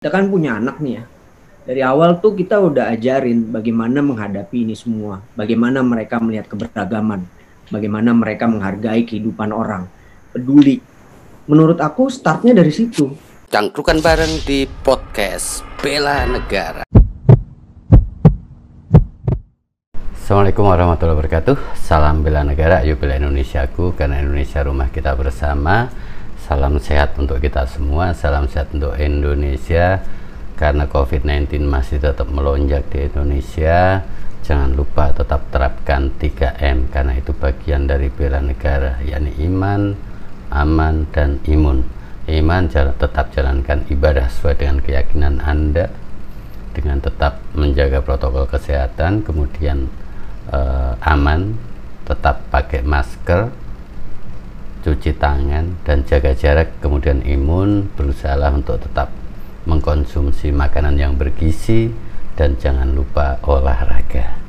kita kan punya anak nih ya. Dari awal tuh kita udah ajarin bagaimana menghadapi ini semua, bagaimana mereka melihat keberagaman, bagaimana mereka menghargai kehidupan orang, peduli. Menurut aku startnya dari situ. Cangkrukan bareng di podcast Bela Negara. Assalamualaikum warahmatullahi wabarakatuh Salam bela negara, yuk bela Indonesiaku Karena Indonesia rumah kita bersama Salam sehat untuk kita semua, salam sehat untuk Indonesia. Karena COVID-19 masih tetap melonjak di Indonesia, jangan lupa tetap terapkan 3M karena itu bagian dari bela negara, yakni iman, aman, dan imun. Iman tetap jalankan ibadah sesuai dengan keyakinan Anda dengan tetap menjaga protokol kesehatan, kemudian eh, aman, tetap pakai masker, cuci tangan dan jaga jarak kemudian imun berusaha untuk tetap mengkonsumsi makanan yang bergizi dan jangan lupa olahraga.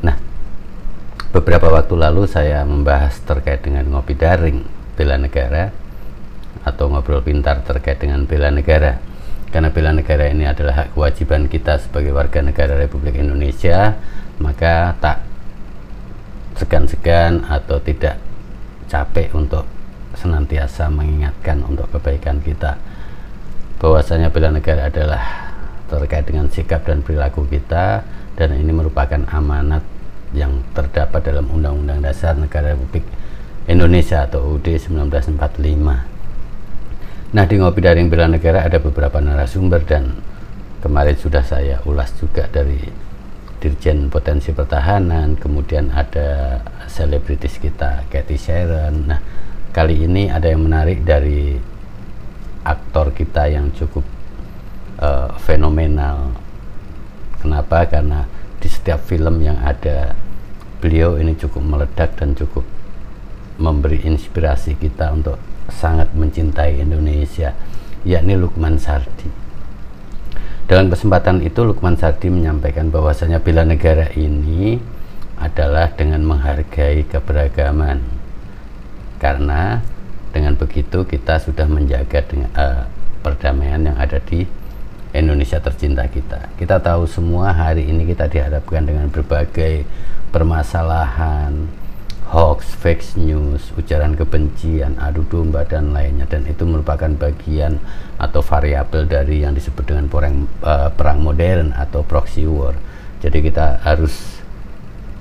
Nah beberapa waktu lalu saya membahas terkait dengan ngopi daring bela negara atau ngobrol pintar terkait dengan bela negara. Karena bela negara ini adalah hak kewajiban kita sebagai warga negara Republik Indonesia maka tak segan-segan atau tidak capek untuk senantiasa mengingatkan untuk kebaikan kita. Bahwasanya bela negara adalah terkait dengan sikap dan perilaku kita dan ini merupakan amanat yang terdapat dalam Undang-Undang Dasar Negara Republik Indonesia atau UUD 1945 nah di Ngopi Daring Bela Negara ada beberapa narasumber dan kemarin sudah saya ulas juga dari Dirjen Potensi Pertahanan, kemudian ada selebritis kita Cathy Sharon. Nah, kali ini ada yang menarik dari aktor kita yang cukup uh, fenomenal. Kenapa? Karena di setiap film yang ada beliau ini cukup meledak dan cukup memberi inspirasi kita untuk sangat mencintai Indonesia, yakni Lukman Sardi. Dalam kesempatan itu Lukman Sardi menyampaikan bahwasanya bela negara ini adalah dengan menghargai keberagaman. Karena dengan begitu kita sudah menjaga dengan, uh, perdamaian yang ada di Indonesia tercinta kita. Kita tahu semua hari ini kita dihadapkan dengan berbagai permasalahan, hoax, fake news, ujaran kebencian, adu domba dan lainnya dan itu merupakan bagian atau variabel dari yang disebut dengan perang, uh, perang modern atau proxy war. Jadi kita harus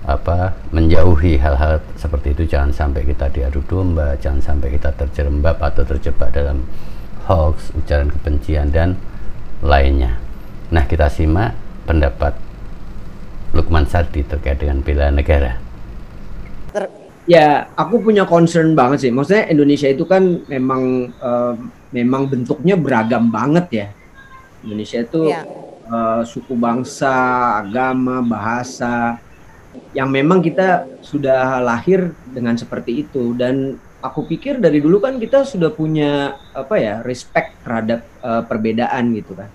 apa menjauhi hal-hal seperti itu jangan sampai kita diadu domba, jangan sampai kita terjerembab atau terjebak dalam hoax, ujaran kebencian dan lainnya. Nah, kita simak pendapat Lukman Sardi terkait dengan bela negara ya aku punya concern banget sih. Maksudnya Indonesia itu kan memang uh, memang bentuknya beragam banget ya. Indonesia itu ya. uh, suku bangsa, agama, bahasa yang memang kita sudah lahir dengan seperti itu dan aku pikir dari dulu kan kita sudah punya apa ya respect terhadap uh, perbedaan gitu kan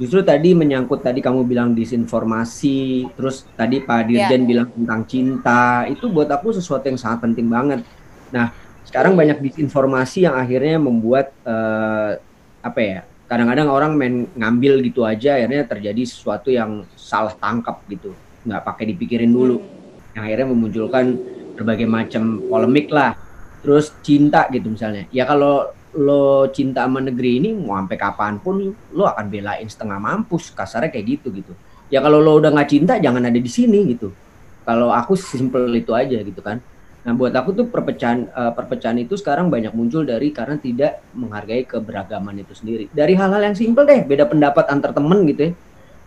justru tadi menyangkut tadi kamu bilang disinformasi, terus tadi Pak ya. Dirjen yeah. bilang tentang cinta, itu buat aku sesuatu yang sangat penting banget. Nah, sekarang banyak disinformasi yang akhirnya membuat uh, apa ya? Kadang-kadang orang main ngambil gitu aja, akhirnya terjadi sesuatu yang salah tangkap gitu, nggak pakai dipikirin dulu, hmm. yang akhirnya memunculkan berbagai macam polemik lah. Terus cinta gitu misalnya, ya kalau lo cinta sama negeri ini mau sampai kapan pun lo akan belain setengah mampus kasarnya kayak gitu gitu. Ya kalau lo udah nggak cinta jangan ada di sini gitu. Kalau aku simple itu aja gitu kan. Nah buat aku tuh perpecahan uh, perpecahan itu sekarang banyak muncul dari karena tidak menghargai keberagaman itu sendiri. Dari hal-hal yang simple deh beda pendapat antar temen gitu ya.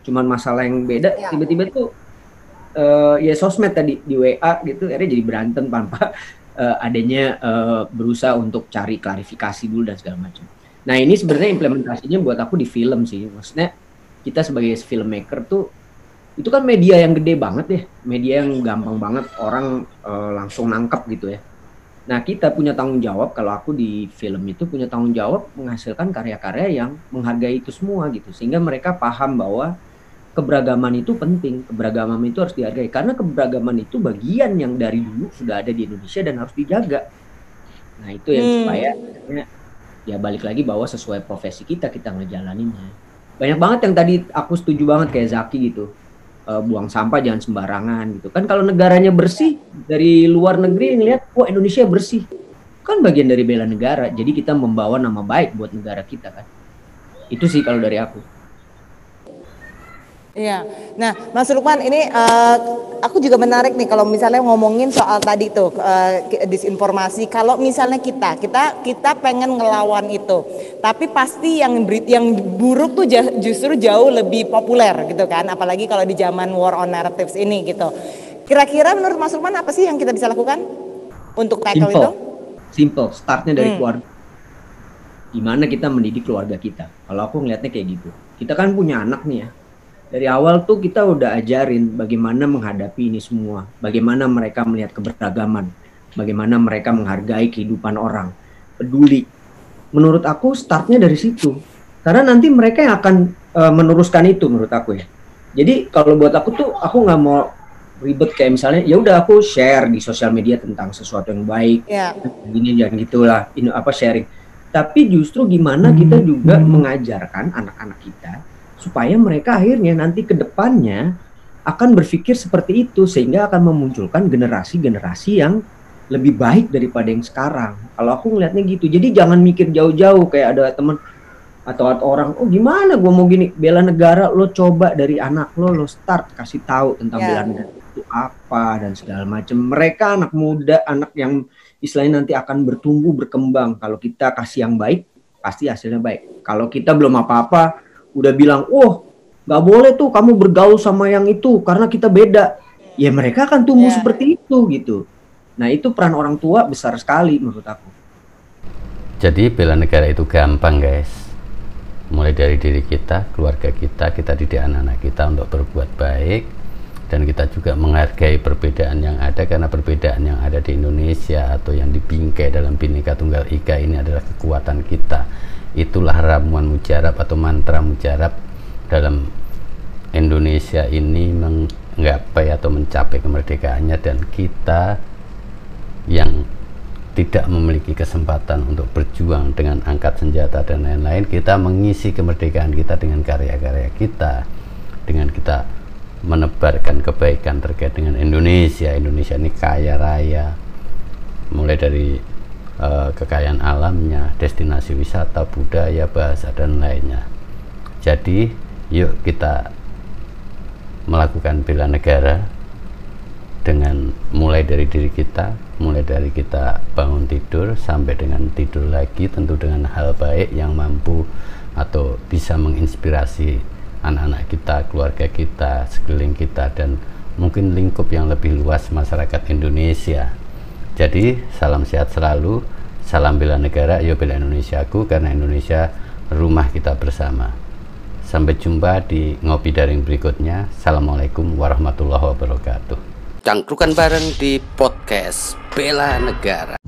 Cuman masalah yang beda ya. tiba-tiba tuh uh, ya sosmed tadi di WA gitu akhirnya jadi berantem tanpa uh, adanya uh, berusaha untuk cari klarifikasi dulu dan segala macam. Nah ini sebenarnya implementasinya buat aku di film sih, maksudnya kita sebagai filmmaker tuh itu kan media yang gede banget ya, media yang gampang banget orang uh, langsung nangkep gitu ya. Nah kita punya tanggung jawab kalau aku di film itu punya tanggung jawab menghasilkan karya-karya yang menghargai itu semua gitu, sehingga mereka paham bahwa keberagaman itu penting, keberagaman itu harus dihargai. Karena keberagaman itu bagian yang dari dulu sudah ada di Indonesia dan harus dijaga. Nah itu yang hmm. supaya ya balik lagi bahwa sesuai profesi kita kita ngejalaninnya. Banyak banget yang tadi aku setuju banget kayak Zaki gitu. Uh, buang sampah jangan sembarangan gitu. Kan kalau negaranya bersih dari luar negeri ngelihat wah Indonesia bersih. Kan bagian dari bela negara. Jadi kita membawa nama baik buat negara kita kan? Itu sih kalau dari aku Iya. Nah, Mas Lukman ini uh, aku juga menarik nih kalau misalnya ngomongin soal tadi tuh uh, disinformasi. Kalau misalnya kita kita kita pengen ngelawan itu, tapi pasti yang yang buruk tuh justru jauh lebih populer gitu kan, apalagi kalau di zaman war on narratives ini gitu. Kira-kira menurut Mas Lukman apa sih yang kita bisa lakukan untuk tackle Simple. itu? Simple, startnya dari hmm. keluarga. Gimana kita mendidik keluarga kita? Kalau aku ngeliatnya kayak gitu. Kita kan punya anak nih ya dari awal tuh kita udah ajarin bagaimana menghadapi ini semua, bagaimana mereka melihat keberagaman, bagaimana mereka menghargai kehidupan orang, peduli. Menurut aku startnya dari situ, karena nanti mereka yang akan uh, meneruskan itu menurut aku ya. Jadi kalau buat aku tuh aku nggak mau ribet kayak misalnya ya udah aku share di sosial media tentang sesuatu yang baik, yeah. gini jangan gitulah, ini apa sharing. Tapi justru gimana kita juga mengajarkan anak-anak kita supaya mereka akhirnya nanti ke depannya akan berpikir seperti itu sehingga akan memunculkan generasi-generasi yang lebih baik daripada yang sekarang. Kalau aku ngelihatnya gitu. Jadi jangan mikir jauh-jauh kayak ada teman atau orang, oh gimana gue mau gini bela negara lo coba dari anak lo lo start kasih tahu tentang yeah. bela negara itu apa dan segala macam. Mereka anak muda, anak yang istilahnya nanti akan bertumbuh berkembang. Kalau kita kasih yang baik, pasti hasilnya baik. Kalau kita belum apa-apa, udah bilang, oh nggak boleh tuh kamu bergaul sama yang itu karena kita beda. Ya mereka akan tumbuh yeah. seperti itu gitu. Nah itu peran orang tua besar sekali menurut aku. Jadi bela negara itu gampang guys. Mulai dari diri kita, keluarga kita, kita didik anak-anak kita untuk berbuat baik dan kita juga menghargai perbedaan yang ada karena perbedaan yang ada di Indonesia atau yang dibingkai dalam Bhinneka Tunggal Ika ini adalah kekuatan kita itulah ramuan mujarab atau mantra mujarab dalam Indonesia ini menggapai atau mencapai kemerdekaannya dan kita yang tidak memiliki kesempatan untuk berjuang dengan angkat senjata dan lain-lain kita mengisi kemerdekaan kita dengan karya-karya kita dengan kita menebarkan kebaikan terkait dengan Indonesia. Indonesia ini kaya raya mulai dari uh, kekayaan alamnya, destinasi wisata, budaya, bahasa dan lainnya. Jadi, yuk kita melakukan bela negara dengan mulai dari diri kita, mulai dari kita bangun tidur sampai dengan tidur lagi tentu dengan hal baik yang mampu atau bisa menginspirasi anak-anak kita, keluarga kita, sekeliling kita dan mungkin lingkup yang lebih luas masyarakat Indonesia jadi salam sehat selalu, salam bela negara, yo bela Indonesiaku karena Indonesia rumah kita bersama. Sampai jumpa di ngopi daring berikutnya. Assalamualaikum warahmatullahi wabarakatuh. Cangkrukan bareng di podcast Bela Negara.